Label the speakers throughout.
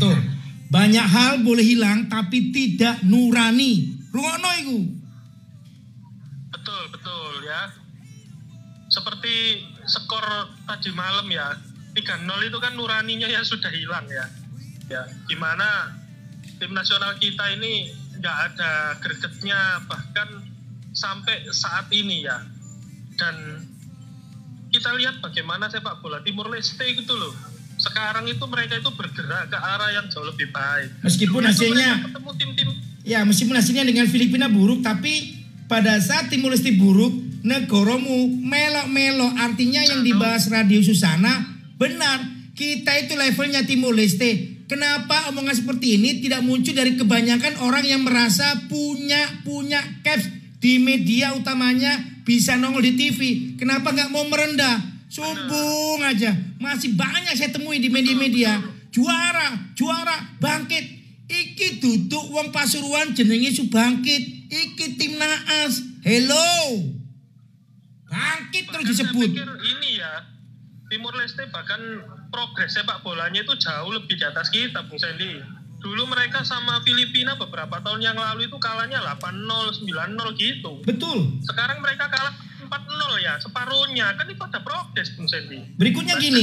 Speaker 1: Tuh. Banyak hal boleh hilang tapi tidak nurani. Rungokno iku.
Speaker 2: Betul, betul ya. Seperti skor tadi malam ya. 3-0 itu kan nuraninya ya sudah hilang ya. Ya, gimana tim nasional kita ini nggak ada gregetnya bahkan sampai saat ini ya. Dan kita lihat bagaimana sepak bola Timur Leste gitu loh. Sekarang itu mereka itu bergerak ke arah yang jauh lebih baik.
Speaker 1: Meskipun
Speaker 2: Dulu
Speaker 1: hasilnya
Speaker 2: ketemu tim-tim
Speaker 1: Ya meskipun hasilnya dengan Filipina buruk tapi pada saat Timur Leste buruk negoromu melok-melok. Artinya yang dibahas Radio Susana benar kita itu levelnya Timur Leste kenapa omongan seperti ini tidak muncul dari kebanyakan orang yang merasa punya punya caps di media utamanya bisa nongol di TV kenapa nggak mau merendah sumbung aja masih banyak saya temui di media-media juara juara bangkit Iki duduk wong Pasuruan jenenge Subangkit. Iki tim naas. Hello. Bangkit terus disebut.
Speaker 2: Ini ya Timur Leste bahkan progres sepak bolanya itu jauh lebih di atas kita Bung Sandy. Dulu mereka sama Filipina beberapa tahun yang lalu itu kalahnya 8-0, 9-0 gitu.
Speaker 1: Betul.
Speaker 2: Sekarang mereka kalah 4-0 ya, separuhnya. Kan itu ada progres Bung Sandy.
Speaker 1: Berikutnya
Speaker 2: Bahkan
Speaker 1: gini,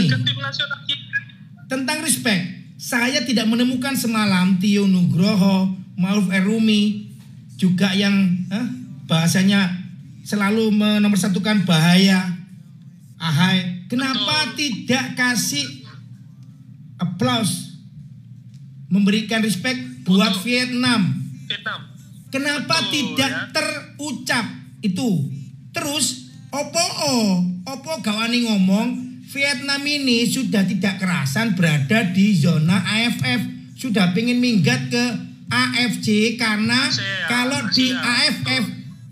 Speaker 1: tentang respect. Saya tidak menemukan semalam Tio Nugroho, Maruf Erumi, juga yang eh, bahasanya selalu menomorsatukan bahaya. Ahai, kenapa tidak kasih applause memberikan respect buat Vietnam?
Speaker 2: Vietnam.
Speaker 1: Kenapa
Speaker 2: Betul,
Speaker 1: tidak
Speaker 2: ya.
Speaker 1: terucap itu? Terus opo oh, opo gawani ngomong Vietnam ini sudah tidak kerasan berada di zona AFF, sudah pengen minggat ke AFC karena
Speaker 2: Asia,
Speaker 1: kalau di
Speaker 2: Asia,
Speaker 1: AFF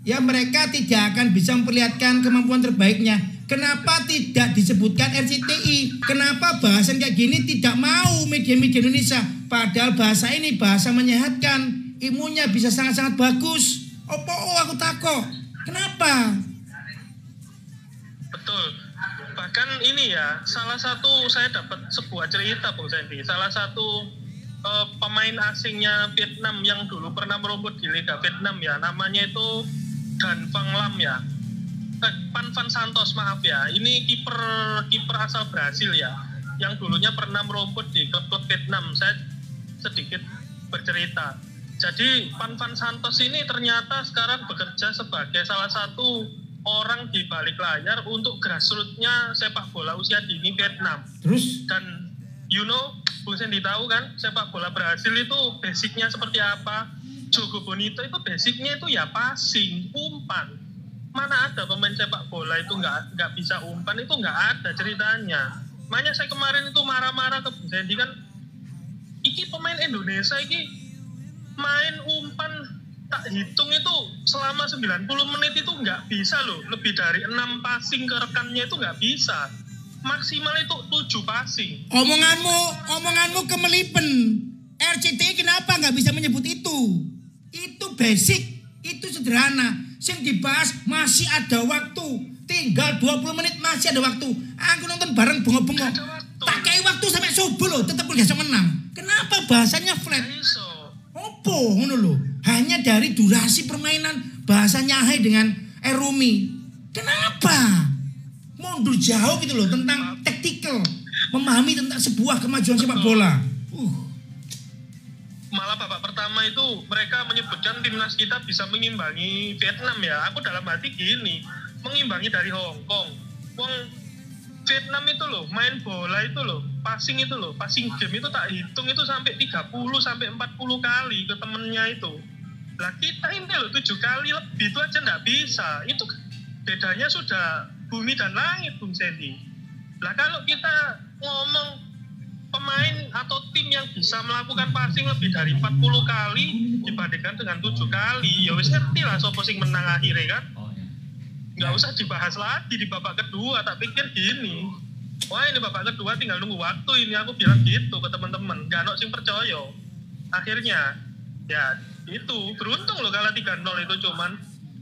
Speaker 1: ya mereka tidak akan bisa memperlihatkan kemampuan terbaiknya. Kenapa tidak disebutkan RCTI? Kenapa bahasan kayak gini tidak mau media-media Indonesia? Padahal bahasa ini bahasa menyehatkan, ilmunya bisa sangat-sangat bagus. Opo oh, aku takut. Kenapa?
Speaker 2: Bahkan ini ya, salah satu saya dapat sebuah cerita Bung Sandy. Salah satu eh, pemain asingnya Vietnam yang dulu pernah merumput di Liga Vietnam ya, namanya itu Dan Van Lam ya. Eh, Pan Van Santos maaf ya. Ini kiper kiper asal Brasil ya, yang dulunya pernah merumput di klub-klub Vietnam. Saya sedikit bercerita. Jadi Pan Van Santos ini ternyata sekarang bekerja sebagai salah satu orang di balik layar untuk grassroots-nya sepak bola usia dini Vietnam.
Speaker 1: Terus
Speaker 2: Dan you know, Bung Sandy tahu kan sepak bola Brasil itu basicnya seperti apa? Jogo Bonito itu basicnya itu ya passing, umpan. Mana ada pemain sepak bola itu nggak nggak bisa umpan itu nggak ada ceritanya. Makanya saya kemarin itu marah-marah ke Bung Sandy kan, iki pemain Indonesia iki main umpan tak hitung itu selama 90 menit itu nggak bisa loh lebih dari enam passing ke rekannya itu nggak bisa maksimal itu 7 passing
Speaker 1: omonganmu, omonganmu kemelipen. RCTI kenapa nggak bisa menyebut itu? Itu basic, itu sederhana. Yang dibahas masih ada waktu. Tinggal 20 menit masih ada waktu. Aku nonton bareng
Speaker 2: waktu.
Speaker 1: Tak kayak waktu sampai subuh loh, tetap udah menang. Kenapa bahasanya flat? Opo ngono lho. Hanya dari durasi permainan. Bahasanya Hai dengan Erumi. Kenapa? Mundur jauh gitu loh tentang taktikal, memahami tentang sebuah kemajuan sepak bola. Uh,
Speaker 2: malah babak pertama itu mereka menyebutkan timnas kita bisa mengimbangi Vietnam ya. Aku dalam hati gini mengimbangi dari Hong Kong. Wong Vietnam itu loh main bola itu loh passing itu loh passing game itu tak hitung itu sampai 30 sampai 40 kali ke temennya itu lah kita ini loh tujuh kali lebih itu aja nggak bisa. Itu bedanya sudah bumi dan langit Bung Sandy. Lah kalau kita ngomong pemain atau tim yang bisa melakukan passing lebih dari 40 kali dibandingkan dengan tujuh kali ya wis ngerti lah sopo sing menang akhirnya kan? Nggak usah dibahas lagi di babak kedua tak pikir gini. Wah ini babak kedua tinggal nunggu waktu ini aku bilang gitu ke teman-teman. Gak ada sing percaya. Akhirnya ya itu beruntung loh kalau 3-0 itu cuman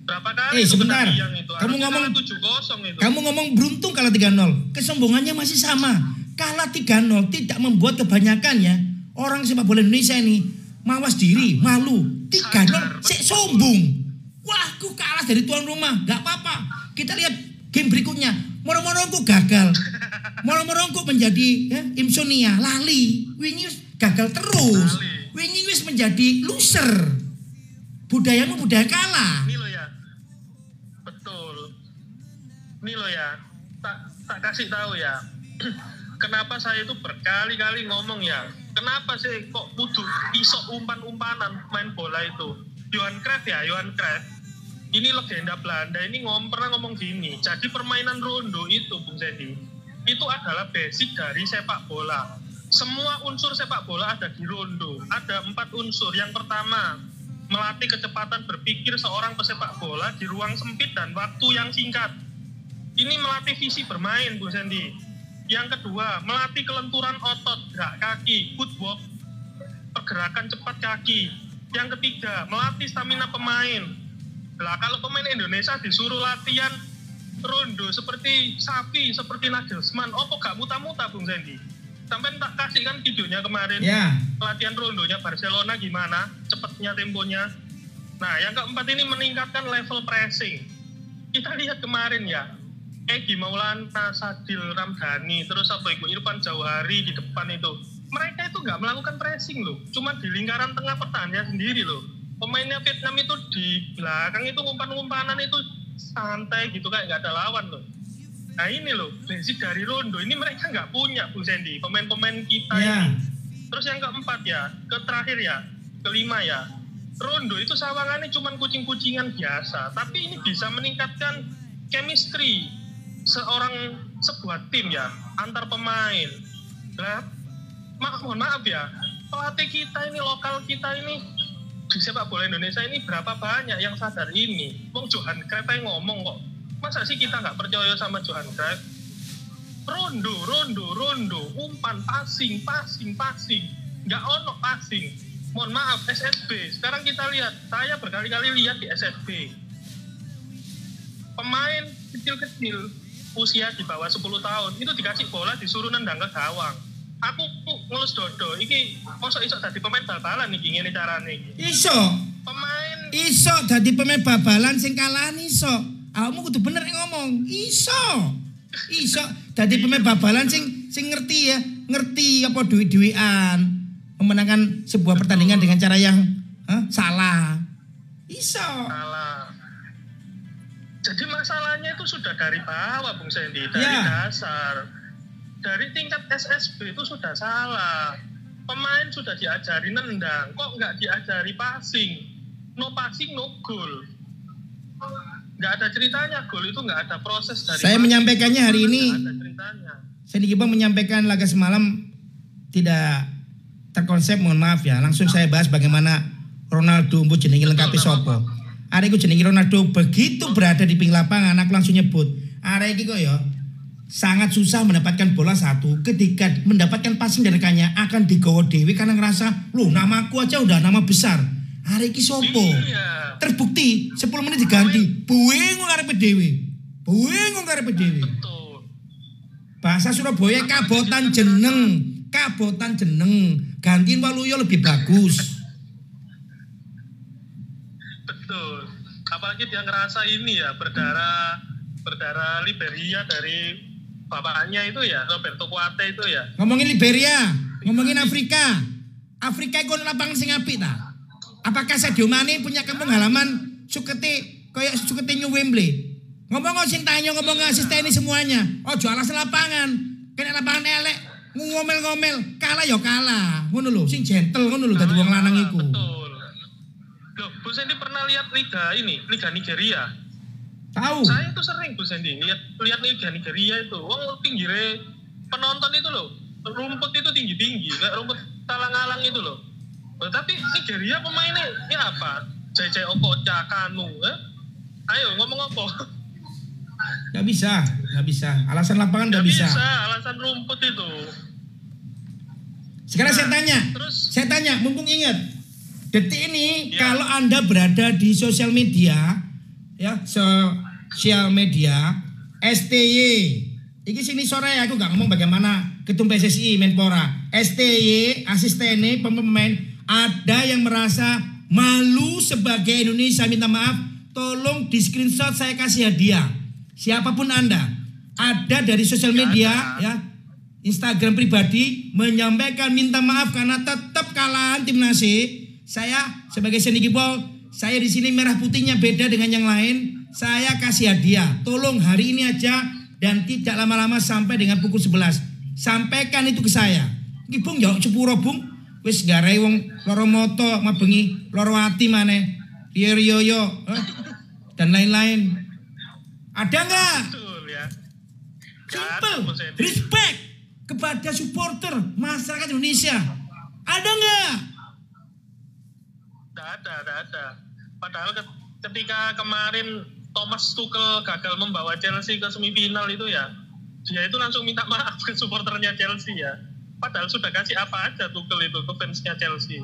Speaker 2: berapa kali
Speaker 1: Eh,
Speaker 2: itu
Speaker 1: sebentar.
Speaker 2: itu
Speaker 1: Kamu ngomong-
Speaker 2: 7-0 itu
Speaker 1: kamu ngomong beruntung kalah 3-0. Kesombongannya masih sama. Kalah 3-0 tidak membuat kebanyakan ya orang sepak bola Indonesia ini mawas diri, malu, tiga nol, sik sombong. Wah, aku kalah dari tuan rumah, nggak apa-apa. Kita lihat game berikutnya. Moro-moro aku gagal. Moro-moro aku menjadi ya, insomnia, lali. Wingi wis gagal terus.
Speaker 2: Lali.
Speaker 1: Wingi wis menjadi loser. Budayamu budaya kalah.
Speaker 2: Ini lo ya. Betul. Ini lo ya. Tak tak kasih tahu ya. Kenapa saya itu berkali-kali ngomong ya. Kenapa sih kok butuh isok umpan-umpanan main bola itu. Johan Cruyff ya, Johan Cruyff. Ini legenda Belanda ini ngom pernah ngomong gini. Jadi permainan rondo itu, Bung Sedi, itu adalah basic dari sepak bola. Semua unsur sepak bola ada di rondo. Ada empat unsur. Yang pertama, melatih kecepatan berpikir seorang pesepak bola di ruang sempit dan waktu yang singkat. Ini melatih visi bermain, Bu Sandy. Yang kedua, melatih kelenturan otot, gerak kaki, footwork, pergerakan cepat kaki. Yang ketiga, melatih stamina pemain. Lah kalau pemain Indonesia disuruh latihan rondo seperti sapi, seperti Nagelsmann, opo gak muta-muta Bung Sandy? Sampai tak kasih kan videonya kemarin
Speaker 1: Ya,
Speaker 2: latihan rondonya Barcelona gimana, cepatnya temponya. Nah, yang keempat ini meningkatkan level pressing. Kita lihat kemarin ya, Egi Maulana, Sadil Ramdhani, terus apa itu Irfan Jauhari di depan itu. Mereka itu nggak melakukan pressing loh, cuma di lingkaran tengah pertahanan sendiri loh. Pemainnya Vietnam itu di belakang itu umpan-umpanan itu santai gitu kayak nggak ada lawan loh. Nah ini loh, basic dari Rondo ini mereka nggak punya Bu Sandy, pemain-pemain kita
Speaker 1: ya.
Speaker 2: ini. Terus yang keempat ya, ke terakhir ya, kelima ya. Rondo itu sawangannya cuma kucing-kucingan biasa, tapi ini bisa meningkatkan chemistry seorang sebuah tim ya antar pemain. Nah, maaf mohon maaf ya, pelatih kita ini lokal kita ini di sepak bola Indonesia ini berapa banyak yang sadar ini? Wong Johan Cruyff yang ngomong kok. Masa sih kita nggak percaya sama Johan Cruyff? Rondo, rondo, rondo, umpan, passing, passing, passing. Nggak ono passing. Mohon maaf, SSB. Sekarang kita lihat, saya berkali-kali lihat di SSB. Pemain kecil-kecil, usia di bawah 10 tahun, itu dikasih bola disuruh nendang ke gawang. Aku ngelus dodo, iki mosok iso dadi pemain bal-balan iki ngene carane iki.
Speaker 1: Iso,
Speaker 2: Pemain
Speaker 1: iso dadi pemain babalan sing iso. Awakmu kudu bener ngomong. Iso. Iso dadi pemain babalan sing sing ngerti ya, ngerti apa duit-duitan. Memenangkan sebuah pertandingan dengan cara yang hah, salah. Iso.
Speaker 2: salah. Jadi masalahnya itu sudah dari bawah Bung Sandy, dari
Speaker 1: Ya.
Speaker 2: dasar. Dari tingkat SSB itu sudah salah. Pemain sudah diajari nendang, kok nggak diajari passing? No passing, no goal. Nggak ada ceritanya, gol itu nggak ada proses dari
Speaker 1: Saya menyampaikannya hari ini. Sandy Gibang menyampaikan laga semalam tidak terkonsep, mohon maaf ya. Langsung saya bahas bagaimana Ronaldo mbok jenenge lengkapi sopo. Arek iku jenenge Ronaldo begitu berada di pinggir lapangan aku langsung nyebut. Arek iki kok ya sangat susah mendapatkan bola satu ketika mendapatkan passing dari rekannya akan digawa Dewi karena ngerasa loh namaku aja udah nama besar Arek iki sopo
Speaker 2: Iya.
Speaker 1: terbukti 10 menit diganti buengu ngarepe Dewi buengu ngarepe
Speaker 2: Betul.
Speaker 1: Bahasa Surabaya kabotan jeneng, kabotan jeneng. Gantiin Waluyo lebih bagus.
Speaker 2: Betul. Apalagi dia ngerasa ini ya berdarah berdarah Liberia dari bapaknya itu ya Roberto Kuate itu ya.
Speaker 1: Ngomongin Liberia, ngomongin Afrika. Afrika itu lapangan sing apik ta? Apakah Sadio Mane punya kampung halaman suketi kayak suketi New Wembley? Ngomong sing tanya ngomong asisten ini semuanya. Oh jualan lapangan. Kena lapangan elek ngomel-ngomel kalah ya kalah ngono lho sing gentle ngono lho dadi wong lanang iku
Speaker 2: Betul. Bu Sandy pernah lihat liga ini, liga Nigeria.
Speaker 1: tahu
Speaker 2: Saya itu sering Bu Sandy lihat lihat liga Nigeria itu. Wong pinggirnya penonton itu loh, rumput itu tinggi-tinggi, rumput talang-alang itu loh. Loh, tapi Nigeria pemainnya ini apa? JJ Okocha, Kanu, eh? Ayo ngomong apa?
Speaker 1: nggak bisa nggak bisa alasan lapangan nggak
Speaker 2: Nggak
Speaker 1: bisa.
Speaker 2: bisa, alasan rumput itu.
Speaker 1: sekarang saya
Speaker 2: Nah,
Speaker 1: tanya
Speaker 2: Terus
Speaker 1: Saya tanya, mumpung ingat, detik ini
Speaker 2: Ya.
Speaker 1: kalau anda berada di sosial media, ya sosial media, STY, Iki sini sore aku gak ngomong bagaimana ketum PSSI Menpora, STY, asistennya pemain ada yang merasa malu sebagai Indonesia minta maaf, tolong di screenshot saya kasih hadiah. Siapa pun Anda, ada dari sosial media ya, Instagram pribadi menyampaikan minta maaf karena tetap kalahan timnas Saya sebagai Sandy Gipol, saya di sini merah putihnya beda dengan yang lain. Saya kasih hadiah. Tolong hari ini aja dan tidak lama-lama sampai dengan pukul 11. Sampaikan itu ke saya. Iki Bung ya cepuro Bung. Wis garai wong loro moto mabengi loro ati maneh. Riyo riyo eh? dan lain-lain. Ada nggak?
Speaker 2: Betul ya.
Speaker 1: Simple. Respect kepada supporter masyarakat Indonesia. Ada nggak?
Speaker 2: Tidak ada, tidak ada. Padahal ketika kemarin Thomas Tuchel gagal membawa Chelsea ke semifinal itu ya, dia itu langsung minta maaf ke supporternya Chelsea ya. Padahal sudah kasih apa aja Tuchel itu ke fansnya Chelsea.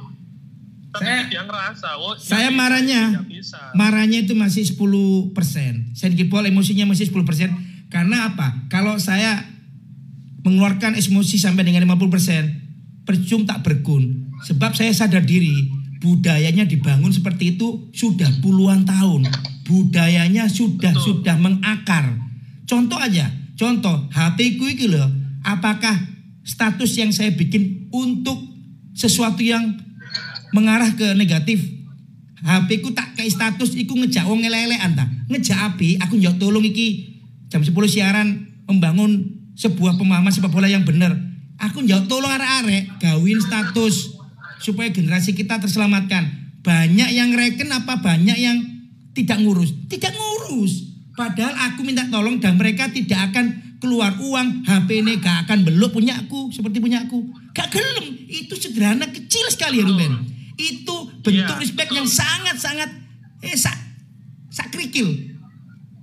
Speaker 2: Tapi saya, dia ngerasa, oh,
Speaker 1: saya marahnya, bisa. marahnya itu masih 10 persen. Senkipol emosinya masih 10 persen. Karena apa? Kalau saya mengeluarkan emosi sampai dengan 50 persen, percuma tak bergun. Sebab saya sadar diri, budayanya dibangun seperti itu sudah puluhan tahun budayanya sudah Betul. sudah mengakar. Contoh aja, contoh HP ku iki loh, apakah status yang saya bikin untuk sesuatu yang mengarah ke negatif? HP ku tak kayak status iku ngejak wong elek anta. Ngejak api, aku njok tolong iki jam 10 siaran membangun sebuah pemahaman sepak bola yang benar. Aku njok tolong arek-arek gawin status supaya generasi kita terselamatkan. Banyak yang reken apa banyak yang tidak ngurus, tidak ngurus. Padahal aku minta tolong dan mereka tidak akan keluar uang, HP ini gak akan belok punya aku seperti punya aku. Gak gelem, itu sederhana kecil sekali ya Ruben. Itu bentuk ya, respect yang sangat-sangat eh sak, sak krikil.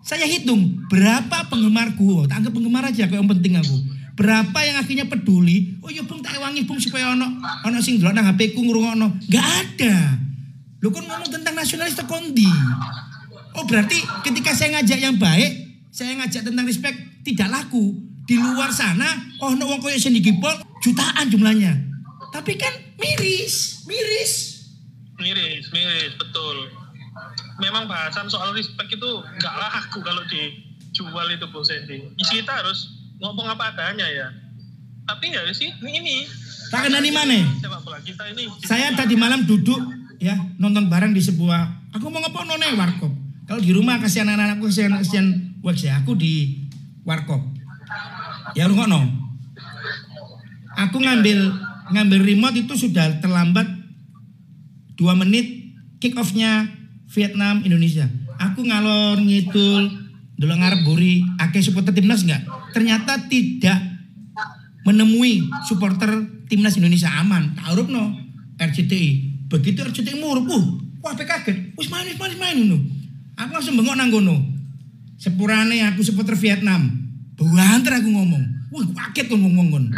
Speaker 1: Saya hitung berapa penggemarku, tak anggap penggemar aja kayak yang penting aku. Berapa yang akhirnya peduli? Oh ya bung tak wangi bung supaya ono ono sing dulu nang HP ku ngurungono. Gak ada. Lu kan ngomong tentang nasionalis tekondi. Oh berarti ketika saya ngajak yang baik, saya ngajak tentang respect tidak laku. Di luar sana, oh no wong koyo seni gipol jutaan jumlahnya. Tapi kan miris, miris.
Speaker 2: Miris, miris, betul. Memang bahasan soal respect itu nggak laku kalau dijual itu Bu Sandy. Isi kita harus ngomong apa adanya ya. Tapi ya sih ini.
Speaker 1: Tak kenal mana?
Speaker 2: Kita ini.
Speaker 1: Saya tadi malam duduk ya nonton bareng di sebuah aku mau ngapa none warkop kalau di rumah kasih anak-anakku kasih kasihan wax ya aku di warkop. Ya lu no aku ngambil ngambil remote itu sudah terlambat dua menit kick offnya Vietnam Indonesia. Aku ngalor ngidul dulu ngarep guri akeh supporter timnas enggak ternyata tidak menemui supporter timnas Indonesia. Aman taruh no RCTI Begitu RCTI murup, uh, wah kaget. Wis main, main, main ngono. Aku langsung bengok nang ngono. Sepurane aku supporter Vietnam. Banter aku ngomong. Wah, kaget tuh ngomong ngono.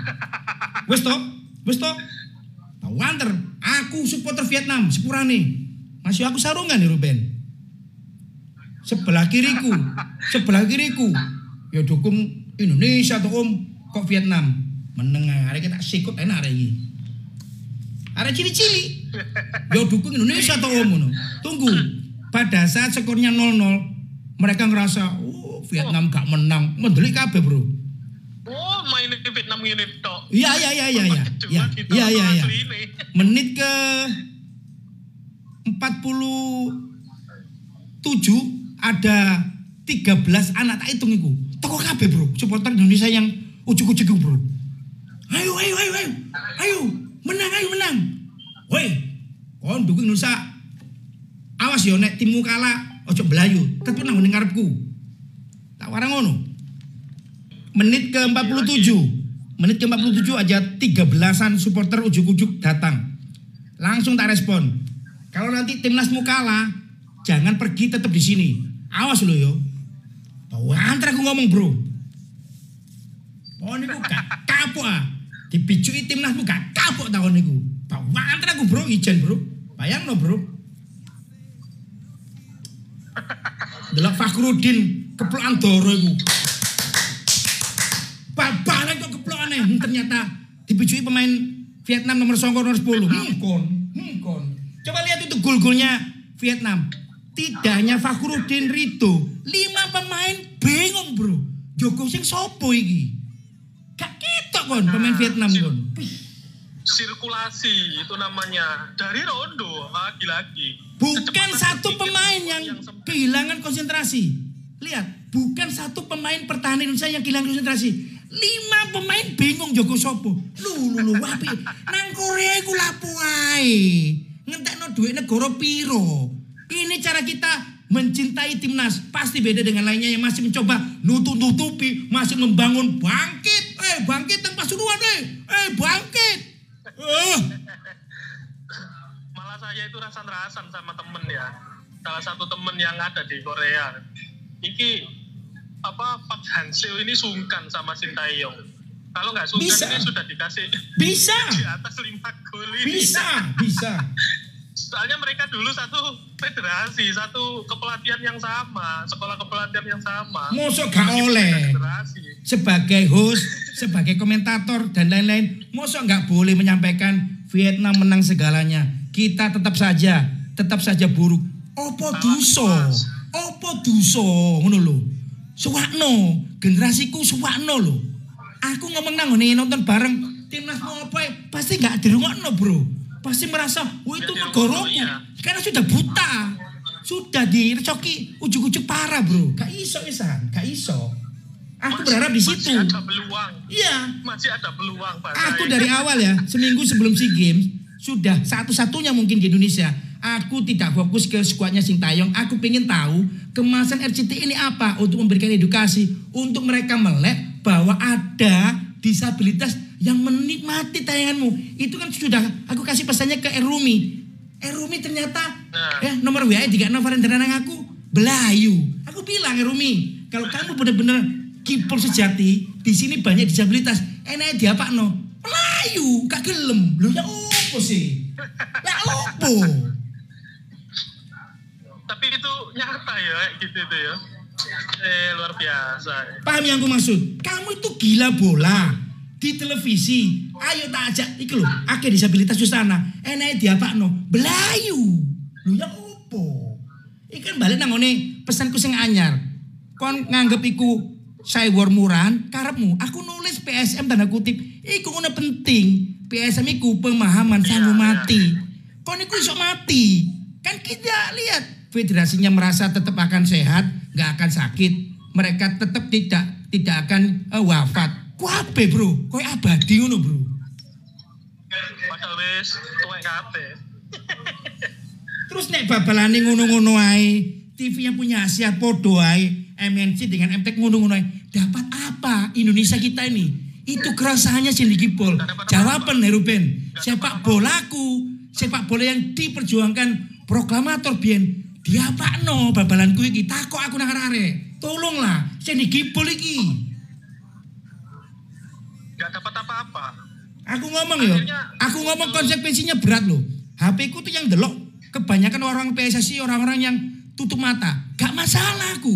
Speaker 1: Wis to? Wis to? Banter. Aku supporter Vietnam, sepurane. Masih aku sarungan ya Ruben. Sebelah kiriku, sebelah kiriku. Ya dukung Indonesia tuh om. Kok Vietnam? Menengah, hari kita sikut enak hari ini. Ada cili-cili. Yo dukung Indonesia atau om Tunggu. Pada saat skornya 0-0, mereka ngerasa, oh Vietnam gak menang. Mendelik kabeh, Bro.
Speaker 2: Oh, main di Vietnam ini tok.
Speaker 1: Iya, iya, iya, iya, iya. Iya, iya, iya, iya. Menit ke 47 ada 13 anak tak hitung itu. Toko kabeh, Bro. Supporter Indonesia yang ujuk-ujuk, Bro. Ayo, ayo, ayo, ayo. Ayo, menang ayo menang. Woi, kon dukung Indonesia. Awas yo nek timmu kalah, ojo belayu. Tetep nang ngarepku. Tak warang ngono. Menit ke 47. Menit ke 47 aja 13-an supporter ujuk-ujuk datang. Langsung tak respon. Kalau nanti timnasmu kalah, jangan pergi tetap di sini. Awas lo yo. Antar aku ngomong bro. Oh ini gak kapok ah. Dibicui timnasmu gak kapok tahun niku. Banter aku bro ijen bro. Bayang no bro. Delok Fakrudin keplok Andoro iku. ternyata dibujui pemain Vietnam nomor songkor nomor 10. Hmm, kon, hmm, kon. Coba lihat itu gol-golnya Vietnam. Tidak hanya Fakhruddin Rito, lima pemain bingung bro. Joko sing sopo iki? Gak ketok kon pemain
Speaker 2: Nah,
Speaker 1: Vietnam kon.
Speaker 2: Sirkulasi itu namanya dari rondo lagi-lagi
Speaker 1: Bukan satu pemain yang
Speaker 2: sempit.
Speaker 1: kehilangan konsentrasi. Lihat, bukan satu pemain pertahanan Indonesia yang kehilangan konsentrasi. Lima pemain bingung Joko Sopo. Lu lu lu wapi. Nang Korea iku lapo ae. Ngentekno duit negara piro. Ini cara kita mencintai timnas. Pasti beda dengan lainnya yang masih mencoba nutup-nutupi, masih membangun bangkit. Eh, bangkit tanpa suruhan eh. Eh, bangkit. Eh,
Speaker 2: malah saya itu rasan-rasan sama temen ya salah satu temen yang ada di Korea iki apa Pak Hanseo ini sungkan sama Sintayong kalau nggak sungkan
Speaker 1: Bisa.
Speaker 2: ini sudah dikasih
Speaker 1: bisa.
Speaker 2: di atas lima gol ini
Speaker 1: Bisa, bisa.
Speaker 2: soalnya mereka dulu satu federasi satu kepelatihan yang sama sekolah kepelatihan yang sama
Speaker 1: Mosok gak oleh.
Speaker 2: federasi
Speaker 1: sebagai host, sebagai komentator dan lain-lain, mosok nggak boleh menyampaikan Vietnam menang segalanya. Kita tetap saja, tetap saja buruk. Opo duso, opo duso, ngono lho. Suwakno, generasiku suwakno lho. Aku ngomong nang ngene nonton bareng timnas mau apa pasti nggak dirungokno bro. Pasti merasa, wah itu
Speaker 2: Ya, dirungokno,
Speaker 1: negaraku.
Speaker 2: iya.
Speaker 1: Karena sudah buta. Sudah direcoki ujuk-ujuk parah bro. Gak iso isan, gak iso. Aku
Speaker 2: Masih-
Speaker 1: berharap di situ.
Speaker 2: masih ada peluang
Speaker 1: Iya.
Speaker 2: masih ada peluang Pak
Speaker 1: Aku
Speaker 2: Said.
Speaker 1: dari awal ya, seminggu sebelum SEA Games sudah satu-satunya mungkin di Indonesia. Aku tidak fokus ke skuadnya Sintayong. Aku pengen tahu kemasan RCT ini apa untuk memberikan edukasi untuk mereka melek bahwa ada disabilitas yang menikmati tayanganmu. Itu kan sudah aku kasih pesannya ke Erumi. Erumi ternyata
Speaker 2: Nah.
Speaker 1: ya nomor WA tiga Novaren dan aku belayu. Aku bilang Erumi, kalau kamu benar-benar kipol sejati, di sini banyak disabilitas. Enak diapa no? Melayu, gak gelem. Lu ya opo sih? Ya opo?
Speaker 2: tapi itu nyata ya gitu itu ya eh luar biasa
Speaker 1: Paham yang aku maksud? Kamu itu gila bola di televisi. Ayo tak ajak iki lho, akeh disabilitas di sana. Enak diapakno? Belayu. Lu ya opo? Ikan balik nang ngene pesanku sing anyar. Kon nganggep iku cyber murahan karepmu. Aku nulis PSM tanda kutip. Iku ngono penting. PSM iku pemahaman sanggup
Speaker 2: iya.
Speaker 1: mati. Kon iku iso mati. Kan kita lihat federasinya merasa tetap akan sehat, nggak akan sakit. Mereka tetap tidak tidak akan eh, wafat. Kuape bro, kowe abadi ngono bro.
Speaker 2: padahal wis tuwek kabeh
Speaker 1: Terus nek babalane ngono-ngono ae, TV yang punya Asia podo ae, MNC dengan MTek ae. Dapat apa Indonesia kita ini? Itu keresahannya digipol.
Speaker 2: Nggak dapat
Speaker 1: Jawaban. Heruben,
Speaker 2: Nggak
Speaker 1: sepak bolaku, sepak bola yang diperjuangkan proklamator Bien. Diapakno babalanku iki? Takok aku nang arek. Tolonglah, sing digipol iki.
Speaker 2: nggak dapat apa-apa
Speaker 1: Aku ngomong ya, aku ngomong konsekuensinya berat loh. HP ku tuh yang delok kebanyakan orang PSSI orang-orang yang tutup mata. Gak masalah aku.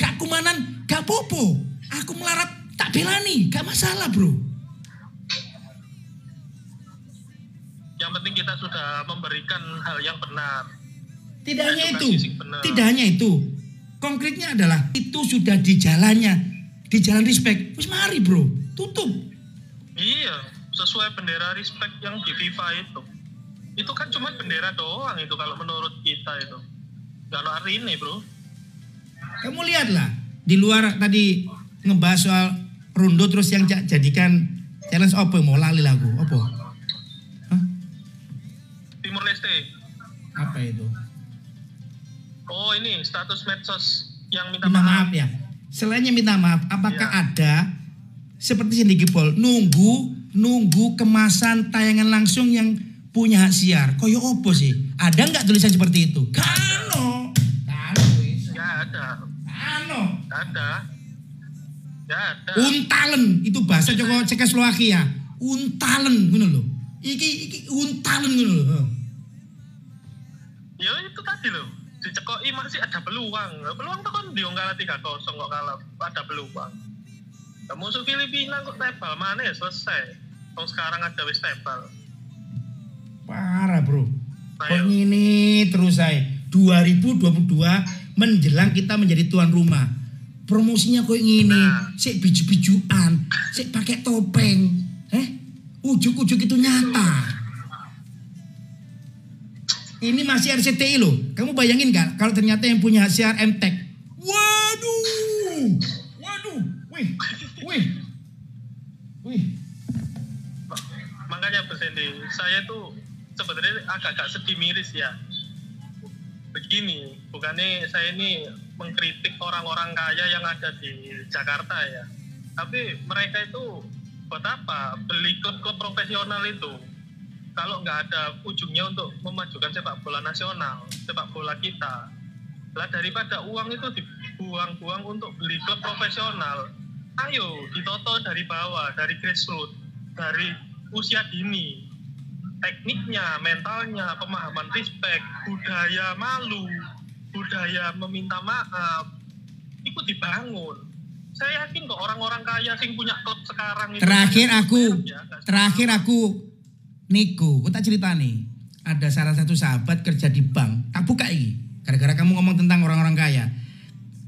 Speaker 1: Gak kumanan, gak popo. Aku melarat tak belani, gak masalah bro.
Speaker 2: yang penting kita sudah memberikan hal yang benar
Speaker 1: Tidak hanya itu,
Speaker 2: bener.
Speaker 1: tidak hanya itu. Konkretnya adalah itu sudah di jalannya, di jalan respect. Wis mari bro, tutup.
Speaker 2: iya sesuai bendera respect yang di FIFA itu itu kan cuma bendera doang itu kalau menurut kita itu nggak ada hari ini bro
Speaker 1: Kamu lihatlah di luar tadi ngebahas soal rondo terus yang ja- jadikan challenge apa mau lali lagu apa? Hah?
Speaker 2: Timur Leste
Speaker 1: Apa itu?
Speaker 2: oh ini status medsos yang minta
Speaker 1: Minta
Speaker 2: maaf
Speaker 1: maaf ya. Selainnya minta maaf, apakah
Speaker 2: Ya.
Speaker 1: ada seperti Cindy Gipol nunggu nunggu kemasan tayangan langsung yang punya hak siar? Koyo opo sih? Ada nggak tulisan seperti itu? Kano
Speaker 2: ada nggak ada
Speaker 1: Untalen itu bahasa Joko Cekoslowakia. Untalen ngono lho. Iki iki untalen ngono lho.
Speaker 2: ya itu tadi loh dicekoi masih ada peluang peluang tuh kan diunggah tiga kosong kok kalah ada peluang Nah, musuh Filipina kok tebal mana ya selesai. Kalau sekarang ada wis tebal.
Speaker 1: Parah bro. Kok
Speaker 2: Ayo.
Speaker 1: ini terus saya 2022 menjelang kita menjadi tuan rumah. Promosinya kok ngini,
Speaker 2: Nah.
Speaker 1: sik biju-bijuan, sik pakai topeng. Eh, ujuk-ujuk itu nyata. Ini masih RCTI loh. Kamu bayangin gak kalau ternyata yang punya CRM Tech? Waduh, waduh, wih, wih, wih.
Speaker 2: Makanya Hendy, saya tuh sebenarnya agak-agak sedih miris ya. Begini, bukannya saya ini mengkritik orang-orang kaya yang ada di Jakarta ya. Tapi mereka itu buat apa? Beli klub-klub profesional itu. Kalau nggak ada ujungnya untuk memajukan sepak bola nasional, sepak bola kita. Lah daripada uang itu dibuang-buang untuk beli klub profesional, ayo ditoto dari bawah, dari grassroots, dari usia dini. Tekniknya, mentalnya, pemahaman respect, budaya malu, budaya meminta maaf, itu dibangun. Saya yakin kok orang-orang kaya sing punya klub sekarang itu
Speaker 1: Terakhir aku,
Speaker 2: Ya,
Speaker 1: terakhir aku Niko, aku tak cerita nih. Ada salah satu sahabat kerja di bank, tak buka ini. Gara-gara kamu ngomong tentang orang-orang kaya.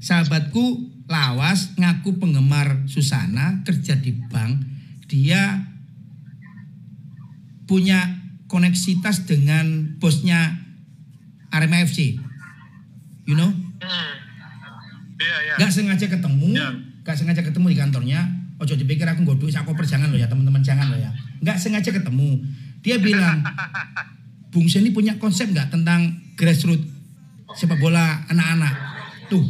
Speaker 1: Sahabatku lawas ngaku penggemar Susana kerja di bank. Dia punya koneksitas dengan bosnya Arema FC. You know?
Speaker 2: Hmm. Iya, iya.
Speaker 1: Gak sengaja ketemu,
Speaker 2: Ya.
Speaker 1: gak sengaja ketemu di kantornya. Ojo dipikir aku nggak duit, aku perjangan loh ya teman-teman jangan loh ya. Gak sengaja ketemu. Dia bilang, Bung Sen ini punya konsep nggak tentang grassroots sepak bola anak-anak? Tuh,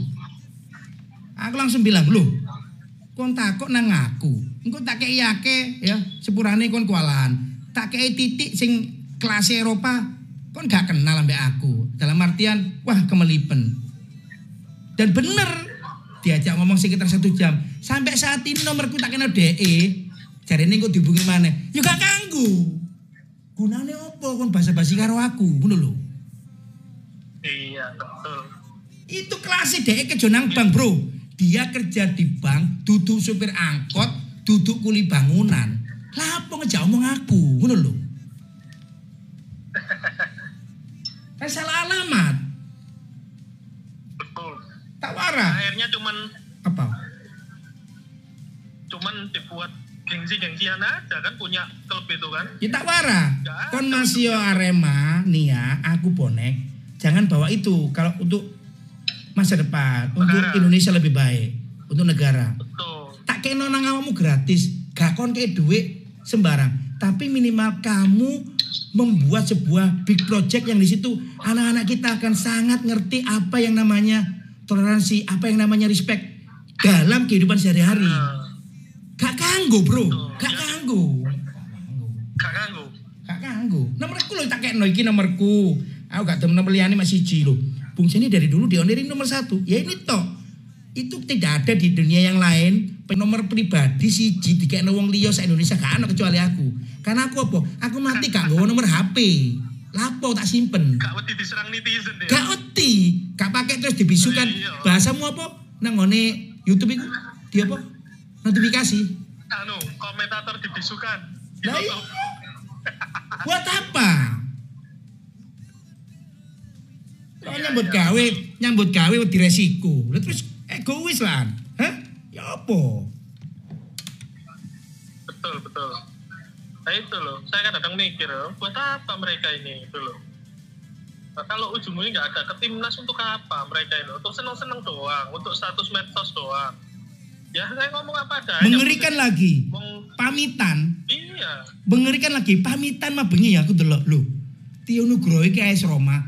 Speaker 1: aku langsung bilang, loh, kon takut nang aku. Engko tak kei yake ya, sepurane kon kualan. Tak kei titik sing kelas Eropa, kon gak kenal ambek aku. Dalam artian, wah kemelipen. Dan bener diajak ngomong sekitar satu jam. Sampai saat ini nomorku tak kenal DE. Jadi ini kok dihubungi mana? Ya gak kanggu. Gunane opo kon basa-basi karo aku, ngono lho.
Speaker 2: Iya, betul.
Speaker 1: Itu kelasnya DE ke Jonang Bang, Bro. Dia kerja di bank, duduk supir angkot, duduk kuli bangunan. Lah apa ngejak omong aku, ngono lho. Kan salah alamat.
Speaker 2: Betul.
Speaker 1: Tak warah.
Speaker 2: Akhirnya cuman
Speaker 1: Apa?
Speaker 2: cuman dibuat gengsi-gengsian aja kan punya klub itu kan.
Speaker 1: Ya tak warah.
Speaker 2: Ada.
Speaker 1: Kon masih Arema, nih ya, aku bonek. Jangan bawa itu kalau untuk masa depan, untuk
Speaker 2: Negara.
Speaker 1: Indonesia lebih baik, untuk negara.
Speaker 2: Betul.
Speaker 1: Tak kena nang awakmu gratis, gak kon kayak duit sembarang. Tapi minimal kamu membuat sebuah big project yang di situ anak-anak kita akan sangat ngerti apa yang namanya toleransi, apa yang namanya respect dalam kehidupan sehari-hari.
Speaker 2: Nah,
Speaker 1: Gak kanggo, Bro. Gak kanggo.
Speaker 2: gak ganggu.
Speaker 1: Gak kanggo. Nomorku lho tak kekno iki nomorku. Aku gak temen nomor liyane masih siji lho. Bung Seni dari dulu dionerin nomor satu. Ya ini toh. Itu tidak ada di dunia yang lain. Nomor pribadi siji dikekno wong liya sak Indonesia gak ana kecuali aku. Karena aku apa? Aku mati gak nggawa nomor HP. Lapo tak simpen.
Speaker 2: Gak wedi diserang netizen deh.
Speaker 1: Gak uti. Gak pakai terus dibisukan.
Speaker 2: Iya.
Speaker 1: Bahasamu apa? Nang ngone YouTube itu. Dia apa? Notifikasi.
Speaker 2: Anu, komentator dibisukan. Di
Speaker 1: Lah iya. Buat apa? Kau
Speaker 2: Iya,
Speaker 1: nyambut
Speaker 2: iya.
Speaker 1: gawe, nyambut gawe di resiko. Terus egois lah. Hah? Ya apa?
Speaker 2: Betul, betul. Nah itu loh, saya kadang mikir, buat apa mereka ini itu loh. Nah, kalau ujungnya nggak ada ke timnas untuk apa mereka ini? Untuk seneng-seneng doang, untuk status medsos doang. Ya saya ngomong apa adanya.
Speaker 1: Mengerikan lagi.
Speaker 2: Ngomong,
Speaker 1: Pamitan,
Speaker 2: iya,
Speaker 1: mengerikan lagi. Pamitan mah bengi ya aku delok lho. Tio Nugroho iki AS Roma.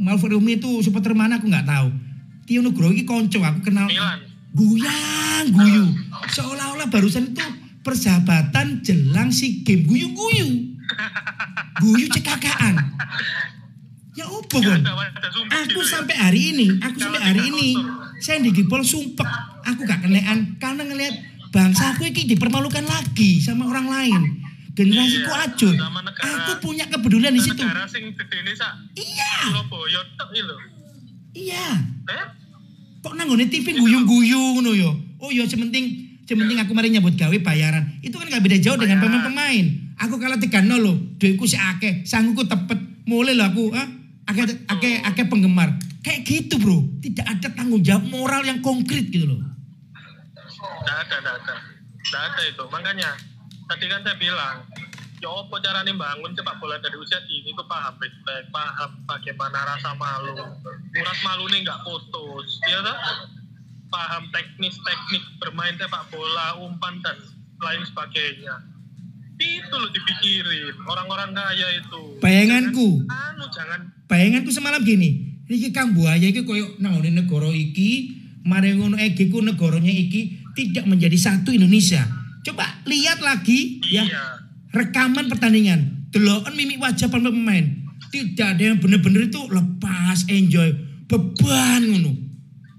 Speaker 1: Malverumi itu supporter mana aku nggak tahu. Tio Nugroho iki konco aku kenal.
Speaker 2: Milan.
Speaker 1: Guyang, guyu. Seolah-olah barusan itu persahabatan jelang si game guyu-guyu. Guyu cekakaan. Ya opo kon?
Speaker 2: sumpah
Speaker 1: Aku
Speaker 2: gitu ya.
Speaker 1: sampai hari ini, aku sampai hari ini, saya di Gipol sumpek. Aku gak kenean karena ngelihat bangsa aku ini dipermalukan lagi sama orang lain. Generasiku
Speaker 2: Iya, sama negara.
Speaker 1: Aku punya kepedulian di situ. Iya, iya.
Speaker 2: Eh?
Speaker 1: Kok nanggone TV guyung-guyung ngono yo. Oh ya sementing Yang penting aku mari nyambut gawe bayaran. Itu kan gak beda jauh dengan pemain-pemain. Aku kalah 3-0 loh. Duitku si akeh, sanggupku tepet. Mulai loh aku, ah. Akeh, akeh, akeh penggemar. Kayak gitu bro. Tidak ada tanggung jawab moral yang konkret gitu loh.
Speaker 2: Nggak ada, nggak ada. Nggak ada itu. Makanya, tadi kan saya bilang, ya apa caranya bangun sepak bola dari usia dini itu paham respect, paham bagaimana rasa malu. Urat malu nih nggak putus, ya tak? Paham teknis-teknik bermain sepak bola, umpan dan lain sebagainya. Itu loh dipikirin orang-orang kaya itu.
Speaker 1: Bayanganku,
Speaker 2: Jangan- anu jangan
Speaker 1: bayanganku semalam gini. Iki Kambuaya iki koyo nangone negara iki, mari ngono iki ku negaranya iki tidak menjadi satu Indonesia. Coba lihat lagi ya
Speaker 2: iya.
Speaker 1: rekaman pertandingan. Deloken mimik wajah pemain. Tidak ada yang bener-bener itu lepas, enjoy, beban ngono.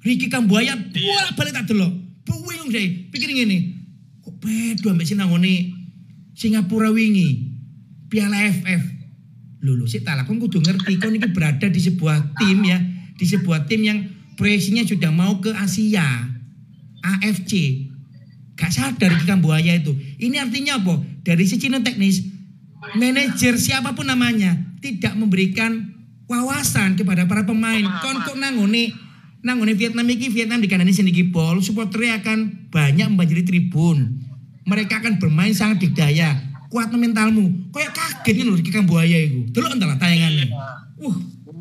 Speaker 1: Ricky Kambuaya bolak balik tak delok. Bingung saya, pikir ngene. Kok beda ambek sinangone Singapura wingi. Piala FF. Lho lho tak kon kudu ngerti kon iki berada di sebuah tim ya, di sebuah tim yang proyeksinya sudah mau ke Asia. AFC. Gak sadar Ricky Kambuaya itu. Ini artinya apa? Dari sisi teknis, manajer siapa pun namanya tidak memberikan wawasan kepada para pemain. Kon kok nangone nangone Vietnam iki Vietnam di kanan sendiri bol, supporternya akan banyak membanjiri tribun. Mereka akan bermain sangat dikdaya. Kuat mentalmu. Kayak kaget nih loh Ricky Kambuaya itu. Delok entahlah tayangannya. Uh,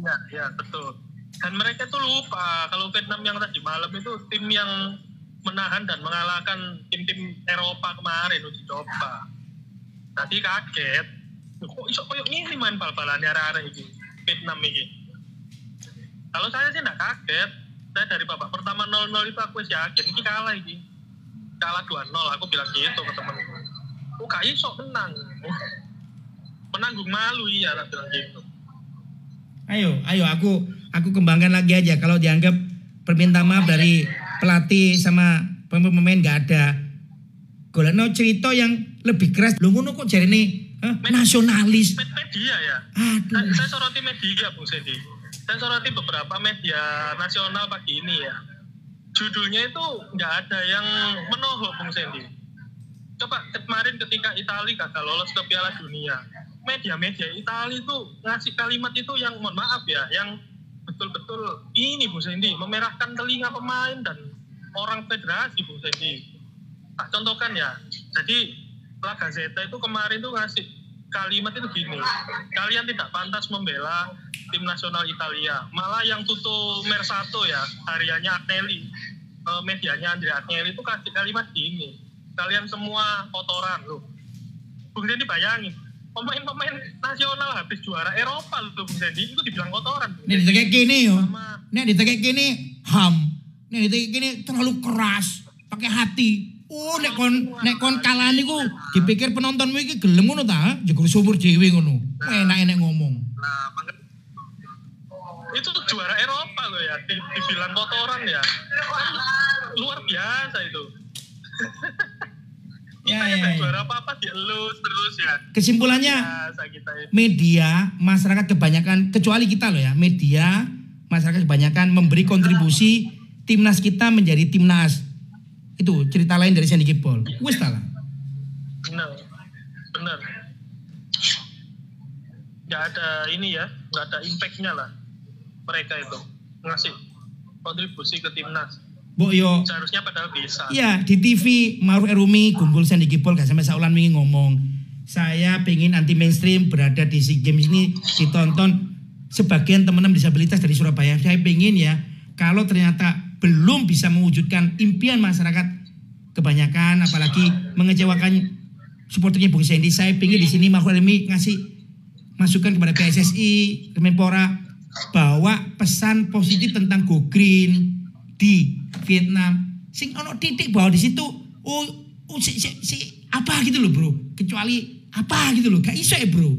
Speaker 2: Iya, iya betul. Dan mereka tuh lupa kalau Vietnam yang tadi malam itu tim yang menahan dan mengalahkan tim-tim Eropa kemarin uji coba. Tadi kaget. Kok iso koyo ngene main bal-balan arek-arek iki Vietnam iki. Kalau saya sih enggak kaget. Saya dari babak pertama 0-0 itu aku wis yakin iki kalah iki. Kalah 2-0 aku bilang gitu ke temenku. Oh, gak iso menang. Menanggung malu iya tak bilang gitu.
Speaker 1: ayo, ayo aku aku kembangkan lagi aja kalau dianggap permintaan maaf dari pelatih sama pemain-pemain nggak ada. Golekno cerita yang lebih keras. Lu ngono kok jadi nih nasionalis.
Speaker 2: Med- media ya.
Speaker 1: Aduh.
Speaker 2: Saya, saya soroti media Bung Sendi. Saya soroti beberapa media nasional pagi ini ya. Judulnya itu nggak ada yang menohok Bung Sendi. Coba kemarin ketika Italia gagal lolos ke Piala Dunia, media-media Italia itu ngasih kalimat itu yang mohon maaf ya, yang betul-betul ini Bung Sendi memerahkan telinga pemain dan orang federasi Bung Sendi. Tak contohkan ya. Jadi La Gazzetta itu kemarin tuh ngasih kalimat itu gini. Kalian tidak pantas membela tim nasional Italia. Malah yang tutup Mersato ya, hariannya Agnelli, eh, medianya Andrea Agnelli itu kasih kalimat gini. Kalian semua kotoran loh. Bung Dendi bayangin, pemain-pemain nasional habis juara Eropa loh Bung Dendi itu dibilang kotoran. Dendi.
Speaker 1: ditekek kene yo. Nek ditekek kene ham. Nek ditekek kene terlalu keras, pakai hati. Oh, nek kon nek kon kalah niku dipikir penontonmu iki gelem ngono ta? Jegur sumur dhewe ngono. Enak-enak ngomong.
Speaker 2: Nah, itu tuh juara Eropa loh ya, di- dibilang kotoran ya. Luar biasa itu.
Speaker 1: Ya, ya,
Speaker 2: ya,
Speaker 1: ya.
Speaker 2: juara apa-apa dielus terus ya.
Speaker 1: Kesimpulannya
Speaker 2: itu.
Speaker 1: media, masyarakat kebanyakan kecuali kita loh ya, media, masyarakat kebanyakan memberi kontribusi timnas kita menjadi timnas. Itu cerita lain dari Sandy Kipol. Wis lah.
Speaker 2: Bener, bener. Gak ada ini ya, gak ada impactnya lah mereka itu ngasih kontribusi ke timnas.
Speaker 1: Mbok yo
Speaker 2: Seharusnya padahal bisa.
Speaker 1: Iya di TV Maruf Erumi Gungul Sandy Gipol gak sampai saulan wingi ngomong saya pengen anti mainstream berada di SEA Games ini ditonton sebagian teman-teman disabilitas dari Surabaya saya pengen ya kalau ternyata belum bisa mewujudkan impian masyarakat. Kebanyakan apalagi mengecewakan supporternya Bung Sandy. Saya pengen di sini Maruf Erumi ngasih masukan kepada PSSI Kemenpora bahwa pesan positif tentang Go Green di Vietnam. Sing ono titik bahwa di situ oh, oh si, si, si, apa gitu loh bro. Kecuali apa gitu loh. Gak iso ya bro.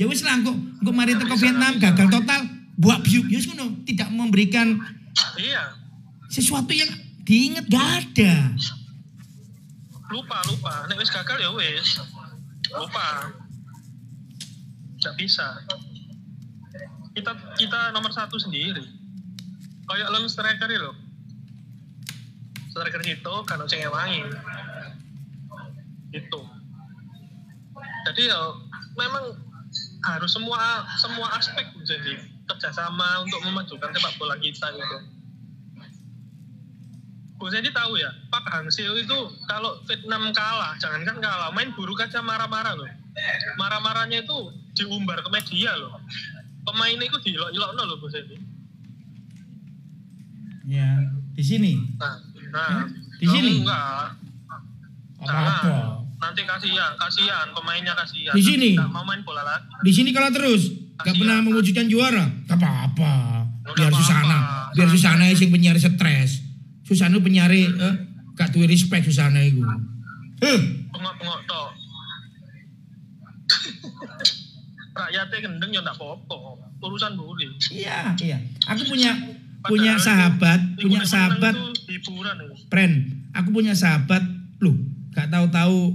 Speaker 1: Ya wes lah kok kok mari teko Vietnam gagal total buat biuk ya wes ngono tidak memberikan
Speaker 2: Iya,
Speaker 1: sesuatu yang diingat gak ada
Speaker 2: lupa lupa. Nek wis gagal ya wis. Lupa. Gak bisa. Kita kita nomor satu sendiri. Kayak lalu striker loh. Striker itu kan sing ngewangi. Gitu. Jadi ya memang harus semua semua aspek jadi kerjasama untuk memajukan sepak bola kita itu. Bu Sandy tahu ya, Pak Hangsil itu kalau Vietnam kalah, jangankan kalah, main buruk aja marah-marah loh. Marah-marahnya itu diumbar ke media loh. Pemainnya itu diilok-ilok loh Bu Sandy.
Speaker 1: Ya, di sini.
Speaker 2: Nah, nah
Speaker 1: Di sini?
Speaker 2: enggak.
Speaker 1: Apa-apa.
Speaker 2: Nanti kasihan, kasihan pemainnya kasihan.
Speaker 1: Di sini?
Speaker 2: Nggak mau main bola lagi.
Speaker 1: Di sini kalau terus gak
Speaker 2: Kasihan.
Speaker 1: pernah mewujudkan juara, gak apa-apa. Biar. Susana, biar Susana sing penyiar stres. Susana penyiar eh, gak duwe respect Susana iku. Eh,
Speaker 2: Pengok-pengok tok. Rakyatnya gendeng ya enggak apa-apa. Urusan buri.
Speaker 1: iya, iya. Aku punya punya sahabat, punya sahabat
Speaker 2: Itu hiburan itu.
Speaker 1: Pren, aku punya sahabat, loh, gak tahu-tahu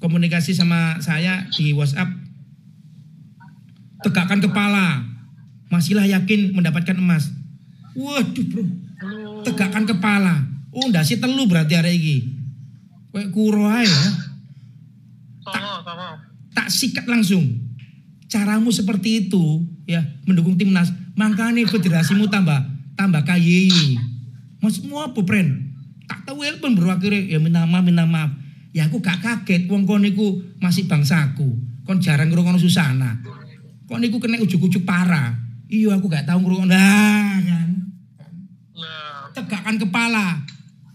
Speaker 1: komunikasi sama saya di WhatsApp. Tegakkan kepala, masihlah yakin mendapatkan emas. Waduh bro, tegakkan kepala. Oh, ndasi telu berarti hari ini. Kayak kuro ae ya.
Speaker 2: sama.
Speaker 1: Tak sikat langsung. Caramu seperti itu ya mendukung timnas. Makanya federasimu tambah tambah kaya. Maksudmu apa, Pren? Tak tahu pun bro akhirnya ya minta maaf, minta maaf. Ya aku gak kaget wong kon niku masih bangsaku. Kon jarang ngrungokno susana. Kon niku kena ujuk-ujuk parah. Iya aku gak tahu ngrungokno. Nah.
Speaker 2: Nah,
Speaker 1: Tegakkan kepala.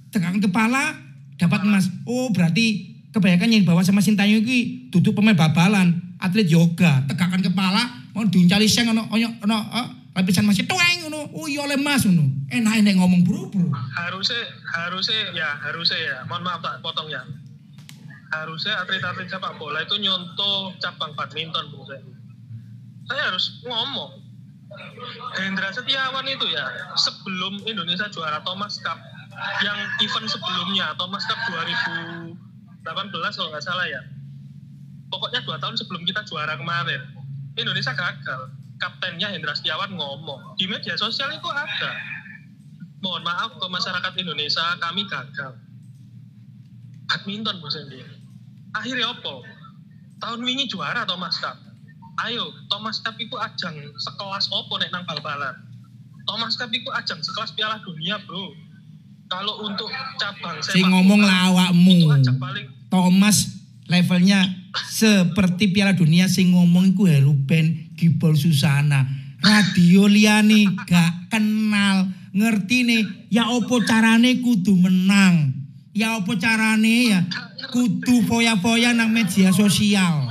Speaker 1: Tegakkan kepala dapat emas. Oh, berarti kebanyakan yang dibawa sama Sintayong iki duduk pemain babalan, atlet yoga. Tegakkan kepala, mau diuncali seng ono ono ono eh, lapisan masih tueng ngono. Oh iya oleh mas ngono. Enak enak ngomong bro.
Speaker 2: harusnya harusnya ya harusnya ya. Mohon maaf tak potong ya. Harusnya atlet-atlet sepak bola itu nyontoh cabang badminton Bu. Saya harus ngomong. Hendra Setiawan itu ya sebelum Indonesia juara Thomas Cup. Yang event sebelumnya Thomas Cup 2018 kalau nggak salah ya. Pokoknya dua tahun sebelum kita juara kemarin Indonesia gagal. Kaptennya Hendra Setiawan ngomong di media sosial itu ada. Mohon maaf ke masyarakat Indonesia kami gagal. Badminton Bu Sandy. Akhirnya apa? Tahun wingi juara Thomas Cup ayo Thomas Cup itu ajang sekelas opo nek nang bal-balan Thomas Cup itu ajang sekelas Piala Dunia bro kalau untuk cabang sepak
Speaker 1: ngomong lah awakmu.
Speaker 2: paling
Speaker 1: Thomas levelnya seperti Piala Dunia sing ngomong iku Heruben Gibol Susana. Radio liane gak kenal, ngerti nih ya opo carane kudu menang. Ya opo carane ya kudu foya-foya nang media sosial.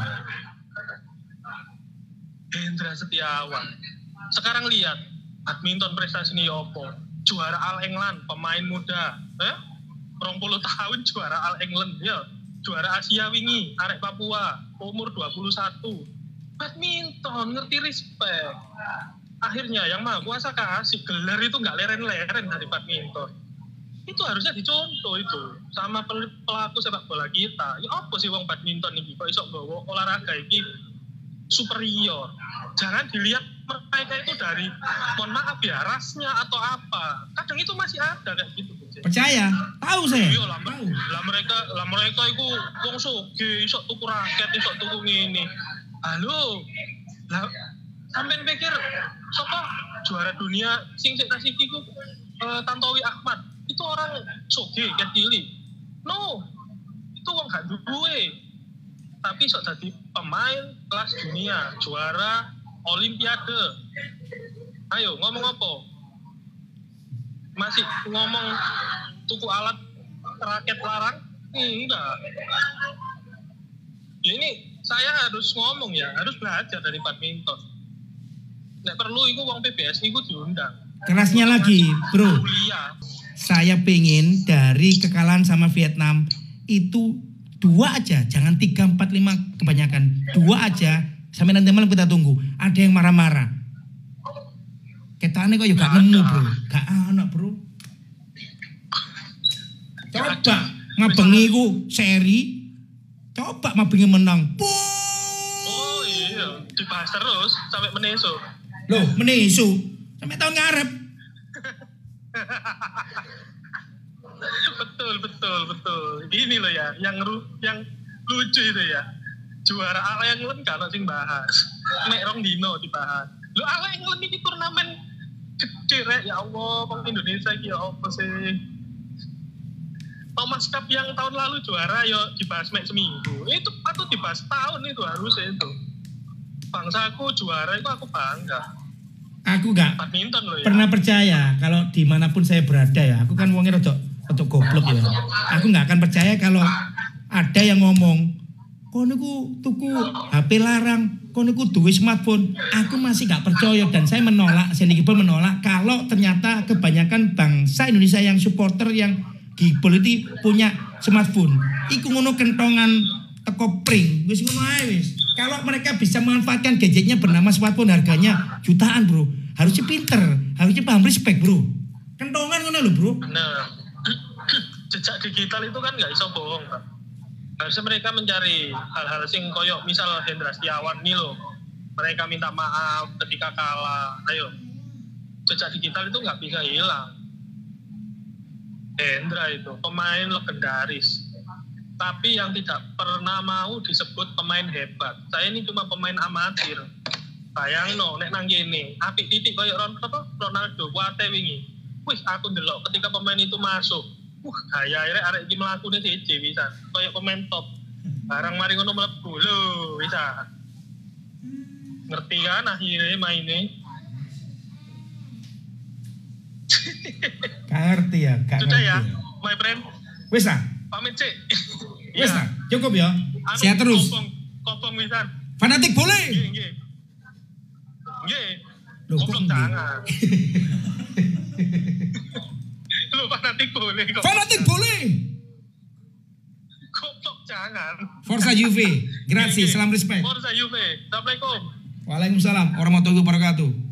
Speaker 2: Hendra Setiawan. Sekarang lihat badminton prestasi ini opo. Juara All England, pemain muda. Eh? 20 tahun juara All England ya. Juara Asia wingi, arek Papua, umur 21. Badminton, ngerti respect. Akhirnya yang maha kuasa kasih gelar itu nggak leren-leren dari badminton. Itu harusnya dicontoh itu sama pel- pelaku sepak bola kita. Ya apa sih wong badminton ini kok iso bawa olahraga ini superior. Jangan dilihat mereka itu dari, mohon maaf ya, rasnya atau apa. Kadang itu masih ada kayak gitu.
Speaker 1: Percaya? Tahu saya.
Speaker 2: Iya lah,
Speaker 1: Tahu.
Speaker 2: lah mereka, lah mereka itu wong soge, iso tuku raket, iso tuku ngene. Halo, lah sampean pikir siapa juara dunia sing sik tasik iku eh, Tantowi Ahmad itu orang soge kayak. No, itu wong gak duwe tapi sok jadi pemain kelas dunia juara olimpiade. Ayo ngomong apa? Masih ngomong tuku alat raket larang? Enggak. Ini saya harus ngomong ya harus belajar dari badminton. Nek perlu itu uang PBS itu diundang.
Speaker 1: Kerasnya lagi, bro. Saya pengen dari kekalahan sama Vietnam itu dua aja, jangan tiga, empat, lima kebanyakan. Dua aja, sampai nanti malam kita tunggu. Ada yang marah-marah. Ketane kok juga
Speaker 2: Nggak
Speaker 1: nemu
Speaker 2: ada.
Speaker 1: bro, gak anak bro. Coba ngabengi ku seri, coba ngabengi menang. Puh.
Speaker 2: oh iya dibahas terus sampai meneso
Speaker 1: Loh, menisu sampai tahun ngarep.
Speaker 2: betul betul betul. Ini loh ya yang ru yang lucu itu ya. Juara ala yang len kan sing bahas. Mek rong dino dibahas. Lu ala yang len ini turnamen gede rek. Ya Allah bang Indonesia iki ya apa sih? Thomas Cup yang tahun lalu juara yo dibahas mek seminggu. Itu patut dibahas tahun itu harusnya itu. Bangsaku juara itu aku bangga.
Speaker 1: Aku nggak
Speaker 2: badminton loh ya.
Speaker 1: pernah percaya kalau di mana pun saya berada ya. Aku kan wongnya rodok rodok goblok ya. Aku nggak akan percaya kalau ada yang ngomong, kau niku tuku HP larang, kau niku duwe smartphone. Aku masih nggak percaya dan saya menolak, saya pun menolak kalau ternyata kebanyakan bangsa Indonesia yang supporter yang gibol itu punya smartphone. Iku ngono kentongan teko pring, wis ngono ae wis. Kalau mereka bisa memanfaatkan gadgetnya bernama smartphone harganya jutaan bro, harusnya pinter, harusnya paham respect bro. Kentongan ngono lho bro.
Speaker 2: Jejak digital itu kan nggak bisa bohong, Pak. Harusnya mereka mencari hal-hal sing koyok misal Hendra Setiawan nih loh. Mereka minta maaf ketika kalah. Ayo, jejak digital itu nggak bisa hilang. Hendra itu pemain legendaris. Tapi yang tidak pernah mau disebut pemain hebat. Saya ini cuma pemain amatir. Bayang no, nek nang gini, apik titik koyok Ron, apa? Ronaldo, kuate wingi. Wih, aku ndelok ketika pemain itu masuk. Wah, gaya arek arek iki mlakune siji bisa. Kayak pemain top. Barang mari ngono mlebu lho, bisa. Ngerti kan akhirnya mainnya?
Speaker 1: Gak ngerti ya, gak
Speaker 2: Sudah
Speaker 1: ngerti
Speaker 2: ya,
Speaker 1: ya.
Speaker 2: my friend.
Speaker 1: Wis ah,
Speaker 2: Pamit, Cik.
Speaker 1: wis ah, cukup ya.
Speaker 2: Anu,
Speaker 1: Sehat terus.
Speaker 2: Kopong, kopong wisan.
Speaker 1: Fanatik boleh.
Speaker 2: Nggih, nggih.
Speaker 1: Loh, kok
Speaker 2: jangan. Fanatik boleh kok.
Speaker 1: Fanatik boleh.
Speaker 2: Goblok jangan.
Speaker 1: Forza Juve. Grazie, salam respect.
Speaker 2: Forza Juve. Assalamualaikum.
Speaker 1: Waalaikumsalam warahmatullahi wabarakatuh.